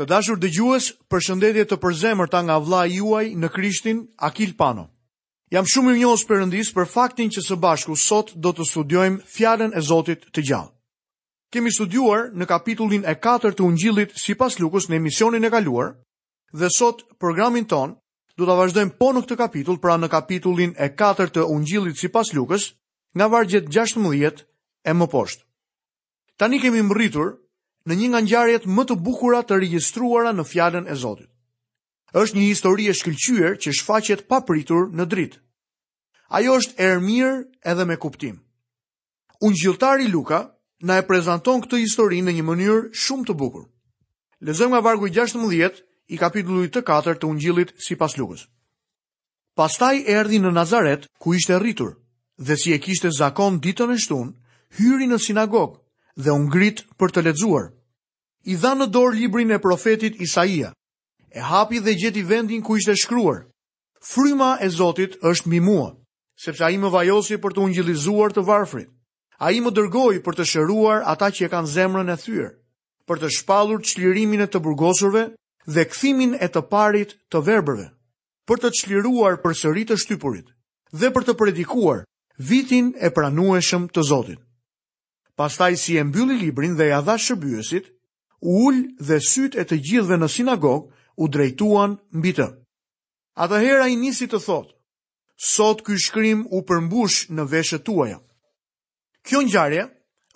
Të dashur dëgjues, përshëndetje të përzemërta nga vëllai juaj në Krishtin, Akil Pano. Jam shumë mirënjohës Perëndisë për faktin që së bashku sot do të studiojmë fjalën e Zotit të gjallë. Kemi studiuar në kapitullin e 4 të Ungjillit sipas Lukës në emisionin e kaluar dhe sot programin tonë do ta vazhdojmë po në këtë kapitull, pra në kapitullin e 4 të Ungjillit sipas Lukës, nga vargjet 16 e më poshtë. Tani kemi mbërritur në një nga ngjarjet më të bukura të regjistruara në fjalën e Zotit. Është një histori e shkëlqyer që shfaqet papritur në dritë. Ajo është e mirë edhe me kuptim. Ungjilltari Luka na e prezanton këtë histori në një mënyrë shumë të bukur. Lexojmë nga vargu 16 i kapitullit të 4 të Ungjillit sipas Lukës. Pastaj erdhi në Nazaret, ku ishte rritur, dhe si e kishte zakon ditën e shtunë, hyri në sinagogë dhe u ngrit për të lexuar. I dhanë në dorë librin e profetit Isaia. E hapi dhe gjeti vendin ku ishte shkruar, Fryma e Zotit është mbi mua, sepse ai më vajosi për të ungjillizuar të varfrit. Ai më dërgoi për të shëruar ata që e kanë zemrën e thyer, për të shpallur çlirimin e të burgosurve dhe kthimin e të parit të verbërve, për të çliruar përsëri të shtypurit dhe për të predikuar vitin e pranueshëm të Zotit. Pastaj si e mbylli librin dhe ia dha shërbyesit, u ul dhe sytë e të gjithëve në sinagogë u drejtuan mbi të. Atëherë ai nisi të thotë, sot ky shkrim u përmbush në veshët tuaja. Kjo ngjarje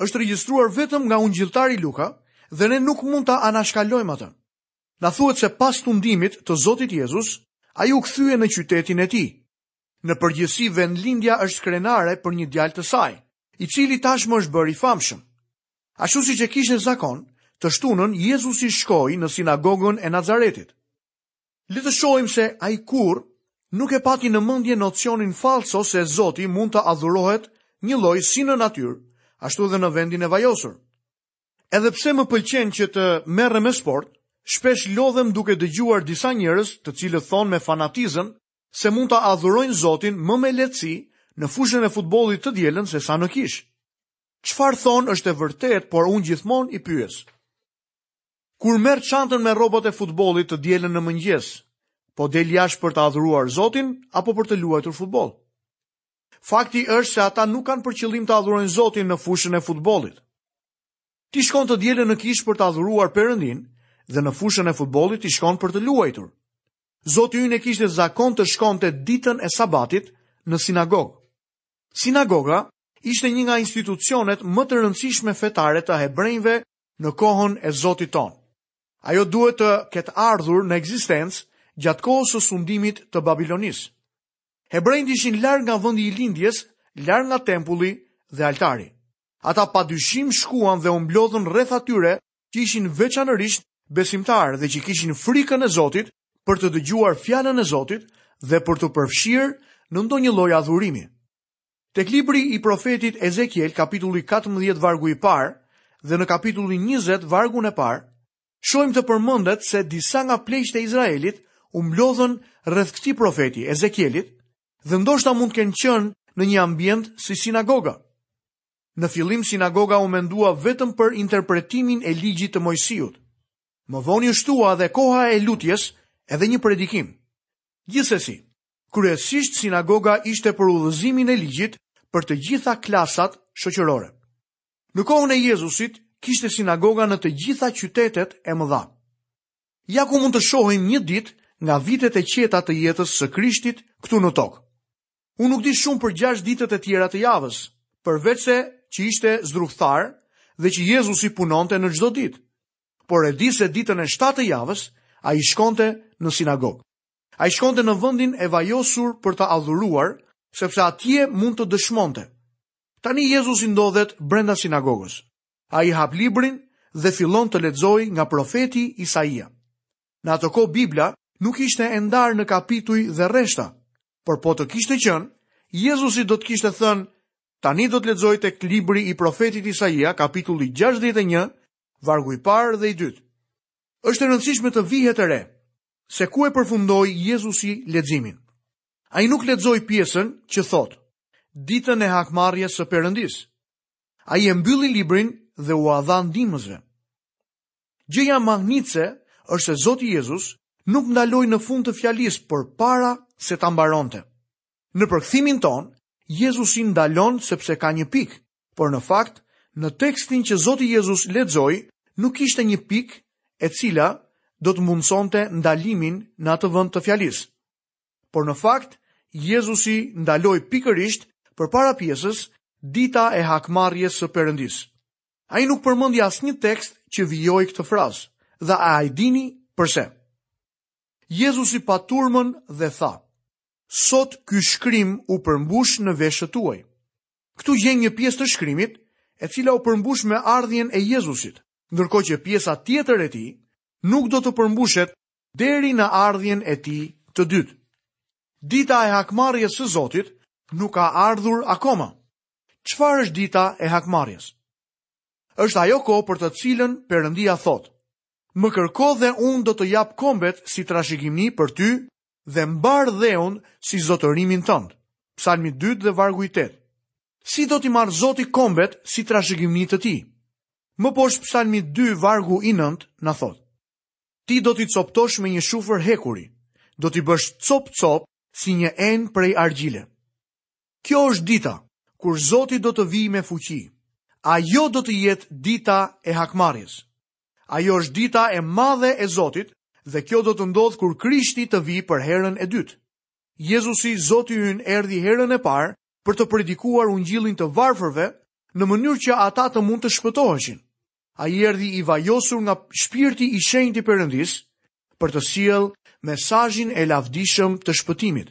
është regjistruar vetëm nga ungjilltari Luka dhe ne nuk mund ta anashkalojmë atë. Na thuhet se pas tundimit të Zotit Jezus, ai u kthye në qytetin e tij. Në përgjithësi vendlindja është krenare për një djalë të saj, i cili tashmë është bërë i famshëm. Ashtu siç e kishte zakon, të shtunën Jezusi shkoi në sinagogën e Nazaretit. Le të shohim se ai kurrë nuk e pati në mendje nocionin falso se Zoti mund të adhurohet njëlloj si në natyrë, ashtu edhe në vendin e vajosur. Edhe pse më pëlqen që të merrem me sport, shpesh lodhem duke dëgjuar disa njerëz të cilët thonë me fanatizëm se mund ta adhurojnë Zotin më me lehtësi në fushën e futbollit të dielën se sa në kishë. Çfarë thonë është e vërtetë, por unë gjithmonë i pyes. Kur merr çantën me rrobat e futbollit të dielën në mëngjes, po del jashtë për të adhuruar Zotin apo për të luajtur futboll? Fakti është se ata nuk kanë për qëllim të adhurojnë Zotin në fushën e futbollit. Ti shkon të dielën në kishë për të adhuruar Perëndinë dhe në fushën e futbollit ti shkon për të luajtur. Zoti ynë e kishte zakon të shkonte ditën e sabatit në sinagogë. Sinagoga ishte një nga institucionet më të rëndësishme fetare të hebrenjve në kohën e Zotit tonë. Ajo duhet të ketë ardhur në ekzistencë gjatë kohës së sundimit të Babilonisë. Hebrenjtë ishin larg nga vendi i lindjes, larg nga tempulli dhe altari. Ata pa dyshim shkuan dhe u mblodhën rreth atyre që ishin veçanërisht besimtarë dhe që kishin frikën e Zotit për të dëgjuar fjalën e Zotit dhe për t'u përfshirë në ndonjë lloj adhurimi. Tek libri i profetit Ezekiel, kapitulli 14 vargu i parë dhe në kapitullin 20 vargun e parë, shohim të përmendet se disa nga pleqtë e Izraelit u mblodhën rreth këtij profeti Ezekielit dhe ndoshta mund të kenë qenë në një ambient si sinagoga. Në fillim sinagoga u mendua vetëm për interpretimin e ligjit të Mojsiut. Më vonë u shtua dhe koha e lutjes edhe një predikim. Gjithsesi, Kryesisht sinagoga ishte për udhëzimin e Ligjit për të gjitha klasat shoqërore. Në kohën e Jezusit kishte sinagoga në të gjitha qytetet e mëdha. Ja ku mund të shohim një ditë nga vitet e qeta të jetës së Krishtit këtu në tokë. Unë nuk di shumë për gjashtë ditët e tjera të javës, përveçse që ishte zdrukthtar dhe që Jezusi punonte në çdo ditë. Por e di se ditën e shtatë të javës ai shkonte në sinagogë. Ai shkonte në vendin e vajisur për të adhuruar, sepse atje mund të dëshmonte. Tani Jezusi ndodhet brenda sinagogës. Ai hap librin dhe fillon të lexojë nga profeti Isaia. Në atë kohë Bibla nuk ishte e ndarë në kapituj dhe rreshta, por po të kishte qenë, Jezusi do të kishte thënë, tani do të lexoj tek libri i profetit Isaia, kapitulli 61, vargu i parë dhe i dytë. Është e rëndësishme të vihet re. se ku e përfundoi Jezusi leximin. Ai nuk lexoi pjesën që thotë ditën e hakmarrjes së Perëndisë. Ai e mbylli librin dhe ua dha ndihmësve. Gjëja mahnitëse është se Zoti Jezus nuk ndaloi në fund të fjalisë përpara se ta mbaronte. Në përkthimin tonë, Jezusi ndalon sepse ka një pikë, Por në fakt, në tekstin që Zoti Jezus lexoi, nuk kishte një pikë e cila do të mundësonte ndalimin në atë vend të fjalisë. Por në fakt, Jezusi ndaloi pikërisht përpara pjesës dita e hakmarrjes së Perëndisë. Ai nuk përmendi asnjë tekst që vijoi këtë frazë, dhe a e dini përse. Jezusi pa turmën dhe tha, sot ky shkrim u përmbush në veshët tuaj. Këtu gjejmë një pjesë të shkrimit, e cila u përmbush me ardhjen e Jezusit, ndërkohë që pjesa tjetër e tij nuk do të përmbushet deri në ardhjen e tij të dytë. Dita e hakmarrjes së Zotit nuk ka ardhur akoma. Çfarë është dita e hakmarrjes? Është ajo kohë për të cilën Perëndia thotë: Më kërko dhe unë do të jap kombet si trashëgimi për ty dhe mbarë dheun si zotërimin tënd. Psalmi 2 dhe vargu i 8. Si do t'i marrë Zoti kombet si trashëgimi të tij? Më poshtë Psalmi 2 vargu i 9 na thotë: Ti do t'i copëtosh me një shufër hekuri, do t'i bësh copë-copë si një enë prej argjile. Kjo është dita kur Zoti do të vijë me fuqi. Ajo do të jetë dita e hakmarrjes. Ajo është dita e madhe e Zotit dhe kjo do të ndodhë kur Krishti të vijë për herën e dytë. Jezusi, Zoti ynë, erdhi herën e parë për të predikuar ungjillin të varfërve në mënyrë që ata të mund të shpëtoheshin. Ai erdhi i vajosur nga shpirti i shenjtë i Perëndisë për të sjellë mesazhin e lavdishëm të shpëtimit.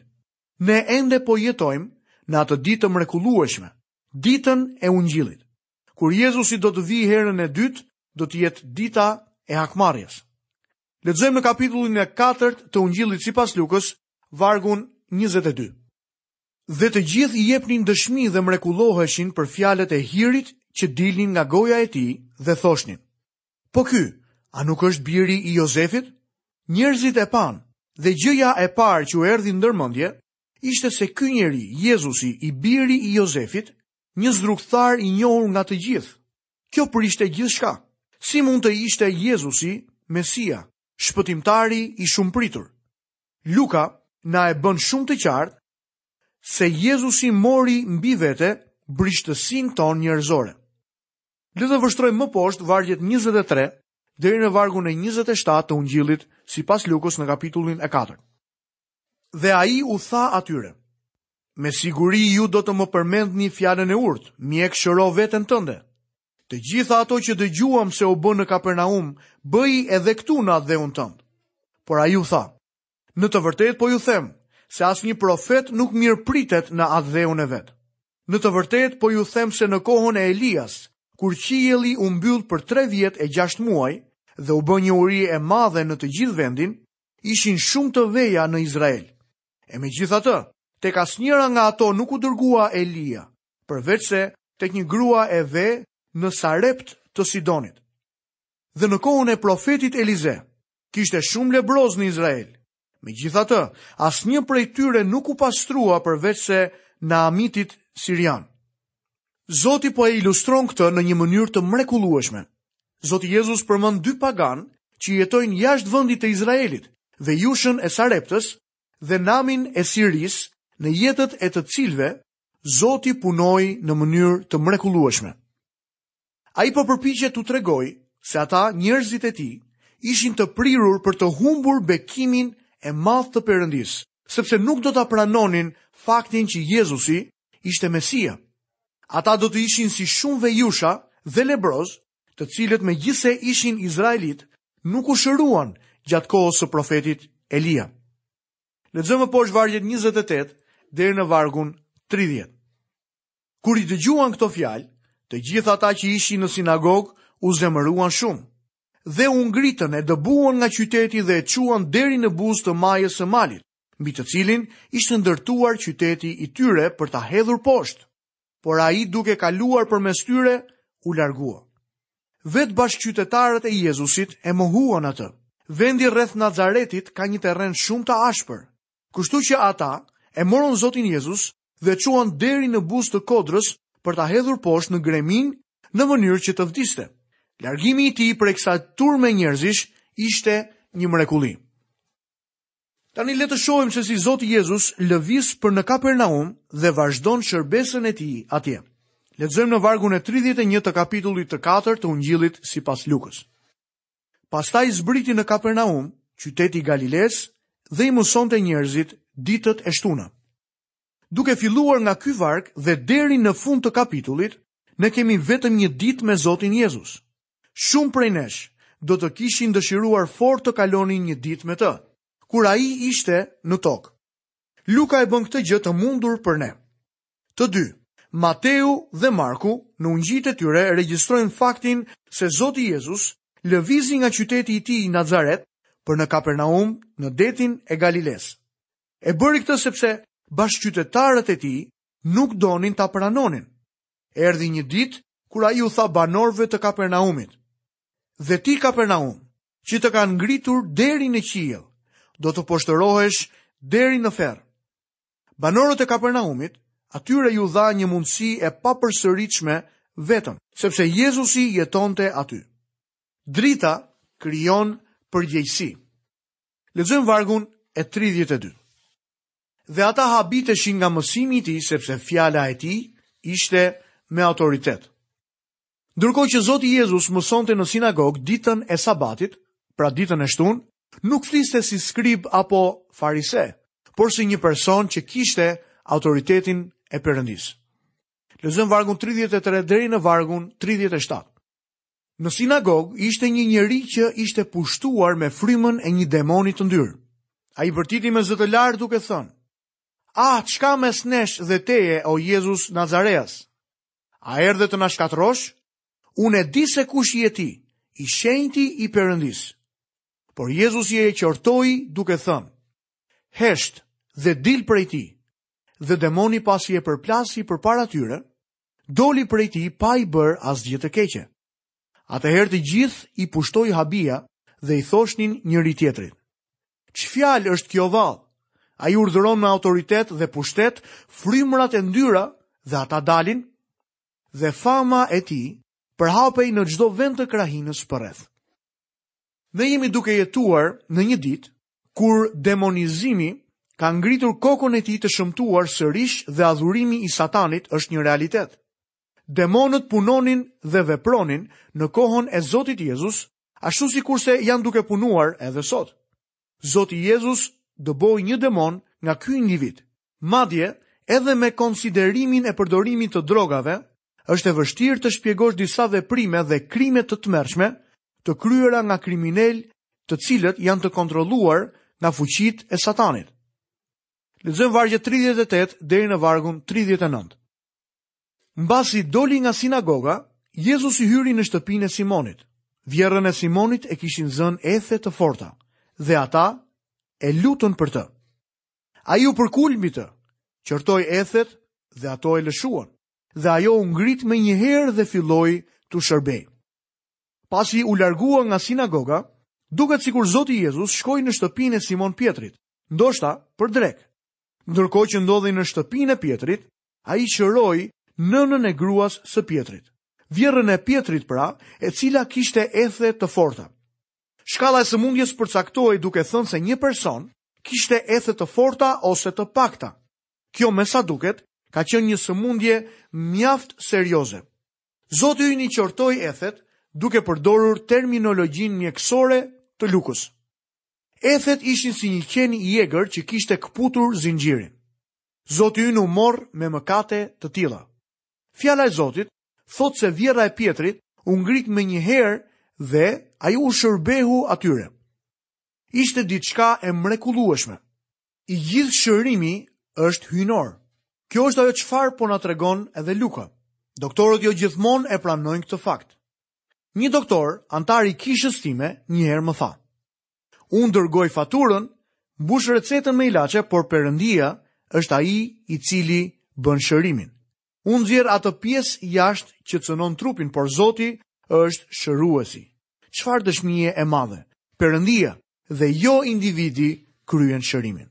Ne ende po jetojmë në atë ditë të mrekullueshme, ditën e ungjillit. Kur Jezusi do të vijë herën e dytë, do të jetë dita e hakmarrjes. Lexojmë në kapitullin e 4 të Ungjillit sipas Lukës, vargun 22. Dhe të gjithë i jepnin dëshmi dhe mrekulloheshin për fjalët e hirit që dilnin nga goja e tij dhe thoshnin: Po ky, a nuk është biri i Jozefit? Njerëzit e panë dhe gjëja e parë që u erdhi ndër mendje ishte se ky njeri, Jezusi, i biri i Jozefit, Një zdrukthtar i njohur nga të gjithë. Kjo prishte gjithçka. Si mund të ishte Jezusi, Mesia, shpëtimtari i shumëpritur? Luka na e bën shumë të qartë se Jezusi mori mbi vete brishtësinë tonë njerëzore. Le të vështrojmë më poshtë vargjet 23 deri në vargun e 27 të Ungjillit sipas Lukës në kapitullin e 4. Dhe ai u tha atyre, Me siguri ju do të më përmendni fjalën e urtë, mjek shëro veten tënde. Të gjitha ato që dëgjuam se u bënë në Kapernaum, bëji edhe këtu në atdheun tënd. Por ai u tha, Në të vërtetë po ju them, se asnjë profet nuk mirëpritet në atdheun e vet. Në të vërtetë po ju them se në kohën e Elias, kur qielli u mbyll për tre vjet e gjashtë muaj dhe u bë një uri e madhe në të gjithë vendin, ishin shumë të veja në Izrael. E megjithatë, tek asnjëra nga ato nuk u dërgua Elia, përveçse tek një grua e ve në Sareptë të Sidonit. Dhe në kohën e profetit Elize, kishte shumë lebrozë në Izrael. Megjithatë, asnjë prej tyre nuk u pastrua përveçse Naamitit Sirian. Zoti po e ilustron këtë në një mënyrë të mrekullueshme. Zoti Jezus përmend dy paganë që jetojnë jashtë vendit të Izraelit, vejushën e Sareptës dhe Namin e Sirisë, në jetët e të cilëve Zoti punoi në mënyrë të mrekullueshme. Ai po përpiqet t'u tregojë se ata, njerëzit e tij, ishin të prirur për të humbur bekimin e madh të Perëndisë, sepse nuk do ta pranonin faktin që Jezusi ishte Mesia. Ata do të ishin si shumë vejusha dhe lebrozë, të cilët megjithëse ishin izraelitë, nuk u shëruan gjatë kohës së profetit Elia. Lexojmë më poshtë vargjet njëzet e tetë deri në vargun tridhjetë. Kur i dëgjuan këto fjalë, të gjithë ata që ishin në sinagogë u zemëruan shumë dhe u ngritën e dëbuan nga qyteti dhe e çuan deri në buzë të majës së malit, mbi të cilin ishte ndërtuar qyteti i tyre për ta hedhur poshtë. Por ai duke kaluar përmes tyre u largua. Vetë bashkëqytetarët e Jezusit e mohuan atë. Vendi rreth Nazaretit ka një terren shumë të ashpër. Kështu që ata e morën Zotin Jezus dhe e çuan deri në buzë të kodrës për ta hedhur poshtë në greminë në mënyrë që të vdiste. Largimi i tij prej kësaj turme njerëzish ishte një mrekulli. Tani le të shohim se si Zoti Jezus lëviz për në Kapernaum dhe vazhdon shërbesën e tij atje. Lexojmë në vargun e 31 të kapitullit të 4 të Ungjillit sipas Lukës. Pastaj zbriti në Kapernaum, qyteti i Galilesë, dhe i mësonte njerëzit ditët e shtuna. Duke filluar nga ky varg dhe deri në fund të kapitullit, ne kemi vetëm një ditë me Zotin Jezus. Shumë prej nesh do të kishin dëshiruar fort të kalonin një ditë me të, kur ai ishte në tokë. Luka e bën këtë gjë të mundur për ne. Të dy, Mateu dhe Marku, në Ungjijtë e tyre regjistrojnë faktin se Zoti Jezus lëvizi nga qyteti i tij Nazaret për në Kapernaum në detin e Galilesë. E bëri këtë sepse bashkëqytetarët e tij nuk donin ta pranonin. Erdhi një ditë kur ai u tha banorëve të Kapernaumit: "Dhe ti Kapernaum, që të kanë ngritur deri në qiell, do të poshtërohesh deri në ferr. Banorët e Kapernaumit, atyre iu dha një mundësi e papërsëritshme vetëm, sepse Jezusi jetonte aty. Drita krijon përgjegjësi. Lexojmë vargun e 32. Dhe ata habiteshin nga mësimi i tij, sepse fjala e tij ishte me autoritet. Ndërkohë që Zoti Jezus mësonte në sinagogë ditën e Sabatit, pra ditën e shtunë, nuk fliste si skrib apo farise, por si një person që kishte autoritetin e Perëndisë. Lexojmë vargun 33 deri në vargun 37. Në sinagogë ishte një njeri që ishte pushtuar me frymën e një demoni të ndyrë. Ai bërtiti me zë të lartë duke thënë, Ah, ç'ka mes nesh dhe teje, o Jezus Nazareas? A erdhe të na shkatërrosh? Unë e di se kush je ti, i shenjti i Perëndisë. Por Jezusi e qortoi duke thënë: Hesht dhe dil prej tij. Dhe demoni pasi e përplasi përpara tyre, doli prej tij pa i bërë asgjë të keqe. Atëherë të gjithë i pushtoi habia dhe i thoshnin njëri-tjetrit. Ç'fjalë është kjo vallë? Ai urdhëron me autoritet dhe pushtet frymërat e ndyra dhe ato dalin? Dhe fama e tij përhapej në çdo vend të krahinës përreth. Ne jemi duke jetuar në një ditë kur demonizimi ka ngritur kokën e tij të shëmtuar sërish dhe adhurimi i Satanit është një realitet. Demonët punonin dhe vepronin në kohën e Zotit Jezus, ashtu sikurse janë duke punuar edhe sot. Zoti Jezus dëboi një demon nga ky individ. Madje, edhe me konsiderimin e përdorimit të drogave, është e vështirë të shpjegosh disa veprime dhe krime të tmerrshme të kryera nga kriminelë të cilët janë të kontrolluar nga fuqitë e Satanit. Lexojmë vargun 38 deri në vargun 39. Mbasi doli nga sinagoga, Jezusi hyri në shtëpinë e Simonit. Vjerrën e Simonit e kishin zënë ethe të forta, dhe ata e lutën për të. Ai u përkul mbi të, qortoi ethet dhe ato e lëshuan, dhe ajo u ngrit menjëherë dhe filloi t'u shërbejë. Pasi u largua nga sinagoga, duket sikur Zoti Jezus shkoi në shtëpinë e Simon Pjetrit, ndoshta për drekë. Ndërkohë që ndodhej në shtëpinë e Pjetrit, ai shëroi nënën e gruas së Pjetrit. Vjerrën e Pjetrit pra, e cila kishte ethe të forta. Shkalla e sëmundjes përcaktohej duke thënë se një person kishte ethe të forta ose të pakta. Kjo me sa duket ka qenë një sëmundje mjaft serioze. Zoti ynë i qortoi ethet duke përdorur terminologjinë mjekësore të Lukës. Ethet ishin si një qen i egër që kishte këputur zinxhirin. Zoti ynë u mor me mëkate të tilla. Fjala e Zotit thotë se vjerra e Pjetrit u ngrit menjëherë dhe ajo u shërbeu atyre. Ishte diçka e mrekullueshme. I gjithë shërimi është hyjnor. Kjo është ajo çfarë po na tregon edhe Luka. Doktorët jo gjithmonë e pranojnë këtë fakt. Një doktor, anëtar i kishës time, një herë më tha: Unë dërgoj faturën, mbush recetën me ilaçe, por Perëndia është ai i cili bën shërimin. Unë nxjerr atë pjesë jashtë që cënon trupin, por Zoti është shëruesi. Çfarë dëshmie e madhe! Perëndia dhe jo individi kryen shërimin.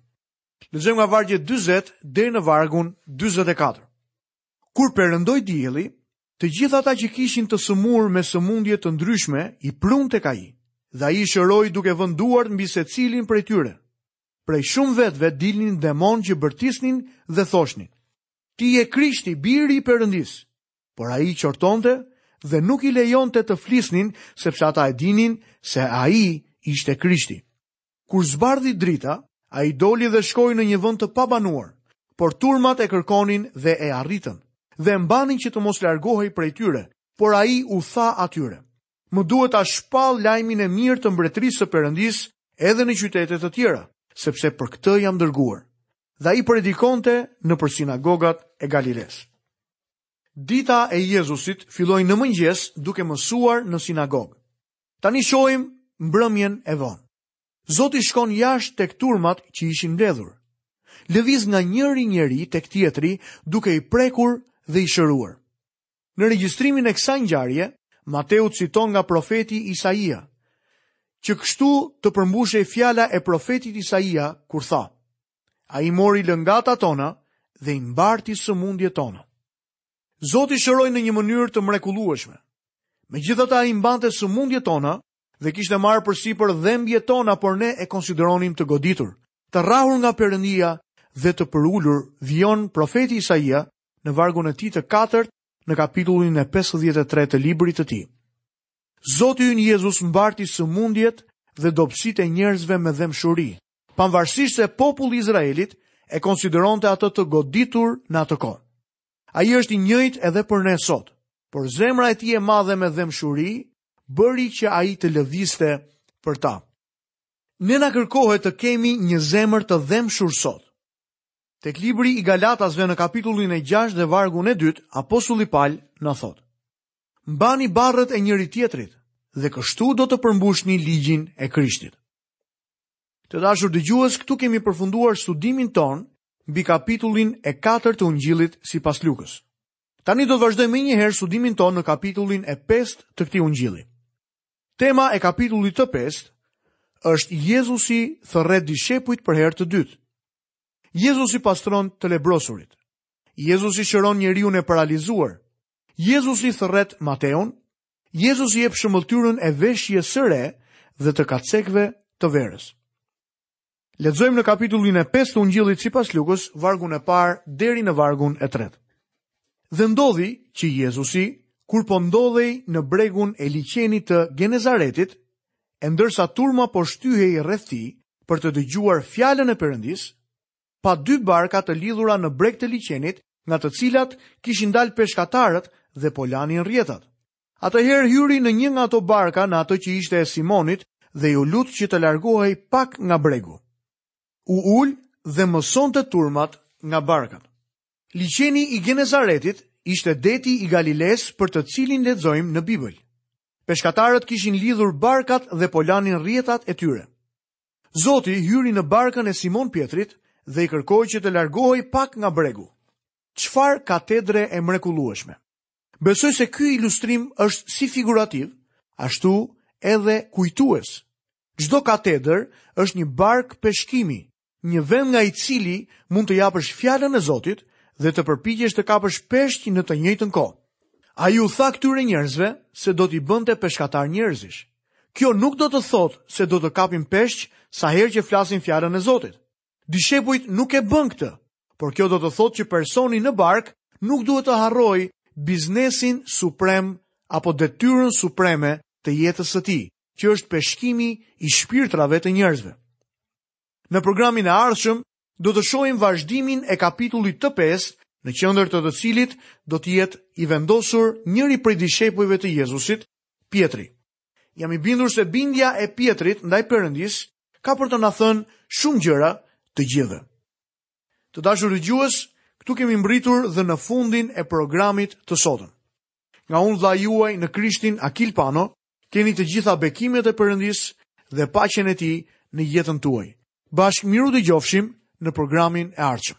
Lexojmë nga vargu 40 deri në vargun 44. Kur perëndoi dielli, të gjithë ata që kishin të sëmurë me sëmundje të ndryshme i prunë tek ai, dhe ai i shëroi duke vënë duart mbi secilin prej tyre. Prej shumë vetëve dilnin demonë që bërtisnin dhe thoshnin: Ti je Krishti, Biri i Perëndisë. Por ai i qortonte dhe nuk i lejonte të flisnin, sepse ata e dinin se ai ishte Krishti. Kur zbardhi drita, ai doli dhe shkoi në një vend të pabanuar, por turmat e kërkonin dhe e arritën, dhe e mbanin që të mos largohej prej tyre, por ai u tha atyre, Më duhet ta shpall lajmin e mirë të mbretërisë së Perëndisë edhe në qytete të tjera, sepse për këtë jam dërguar. Dhe ai predikonte nëpër sinagogat e Galilesë. Dita e Jezusit filloi në mëngjes duke mësuar në sinagogë. Tani shohim mbrëmjen e vonë. Zoti shkon jashtë tek turmat që ishin mbledhur. Lëviz nga njëri njeri tek tjetri duke i prekur dhe i shëruar. Në regjistrimin e kësaj ngjarje, Mateu citon nga profeti Isaia, që kështu të përmbushej fjala e profetit Isaia kur tha: Ai mori lëngatat tona dhe i mbarti sëmundjet tona. Zoti shëroi në një mënyrë të mrekullueshme. Megjithatë ai mbante sëmundjet tona dhe kishte marrë përsipër dhembjet tona, por ne e konsideronim të goditur, të rrahur nga Perëndia dhe të përulur, vijon profeti Isaia në vargun e tij të katërt në kapitullin e 53 të librit të tij. Zoti ynë Jezus mbarti sëmundjet dhe dobësitë e njerëzve me dhembshuri, pavarësisht se populli i Izraelit e konsideronte atë të goditur në atë kohë. Ai është i njëjtë edhe për ne sot, por zemra e tij e madhe me dhembshuri bëri që ai të lëvizte për ta. Ne na kërkohet të kemi një zemër të dhembshur sot. Tek libri i Galatasve në kapitullin e 6 dhe vargun e 2, apostulli Pal na thotë: Mbani barrët e njëri-tjetrit dhe kështu do të përmbushni ligjin e Krishtit. Të dashur dëgjues, këtu kemi përfunduar studimin tonë mbi kapitullin e 4 të Ungjillit sipas Lukës. Tani do të vazhdojmë menjëherë studimin tonë në kapitullin e 5 të këtij Ungjilli. Tema e kapitullit të 5 është Jezusi thërret dishepujt për herë të dytë. Jezusi pastron të lebrosurit. Jezusi shëron njeriun e paralizuar. Jezusi thërret Mateun, Jezusi jep shëmbëlltyrën e veshjes së re dhe të kacekëve të verës. Lexojmë në kapitullin e 5 të Ungjillit sipas Lukës, vargun e parë deri në vargun e tretë. Dhe ndodhi që Jezusi, kur po ndodhej në bregun e liqenit të Genezaretit, e ndërsa turma po shtyhej rreth tij për të dëgjuar fjalën e Perëndisë, pa dy barka të lidhura në breg të liqenit nga të cilat kishin dalë peshkatarët dhe po lanin rrjetat. Atëherë hyri në një nga ato barka në atë që ishte e Simonit dhe iu lut që të largohej pak nga bregu. U ul dhe mësonte turmat nga barkat. Liqeni i Genezaretit ishte deti i Galilesë për të cilin lexojmë në Bibël. Peshkatarët kishin lidhur barkat dhe po lanin rrjetat e tyre. Zoti hyri në barkën e Simon Pjetrit dhe i kërkoi që të largohej pak nga bregu. Çfarë katedre e mrekullueshme! Besoj se ky ilustrim është si figurativ, ashtu edhe kujtues. Çdo katedër është një barkë peshkimi, një vend nga i cili mund të japësh fjalën e Zotit dhe të përpiqesh të kapësh peshq në të njëjtën kohë. Ai u tha këtyre njerëzve se do t'i bënte peshkatarë njerëzish. Kjo nuk do të thotë se do të kapim peshq sa herë që flasim fjalën e Zotit. Dishepujt nuk e bënë këtë, por kjo do të thotë që personi në barkë nuk duhet të harrojë biznesin suprem apo detyrën supreme të jetës së tij, që është peshkimi i shpirtrave të njerëzve. Në programin e ardhshëm do të shohim vazhdimin e kapitullit të pestë, në qendër të të cilit do të jetë i vendosur njëri prej dishepujve të Jezusit, Pjetri. Jam i bindur se bindja e Pjetrit ndaj Perëndisë ka për të na thënë shumë gjëra të gjithëve. Të dashur dëgjues, këtu kemi mbërritur dhe në fundin e programit të sotëm. Nga unë vëllai juaj në Krishtin Akil Pano, Keni të gjitha bekimet e Perëndisë dhe paqen e Tij në jetën tuaj. Bashkë mirudëgjofshim në programin e ardhshëm.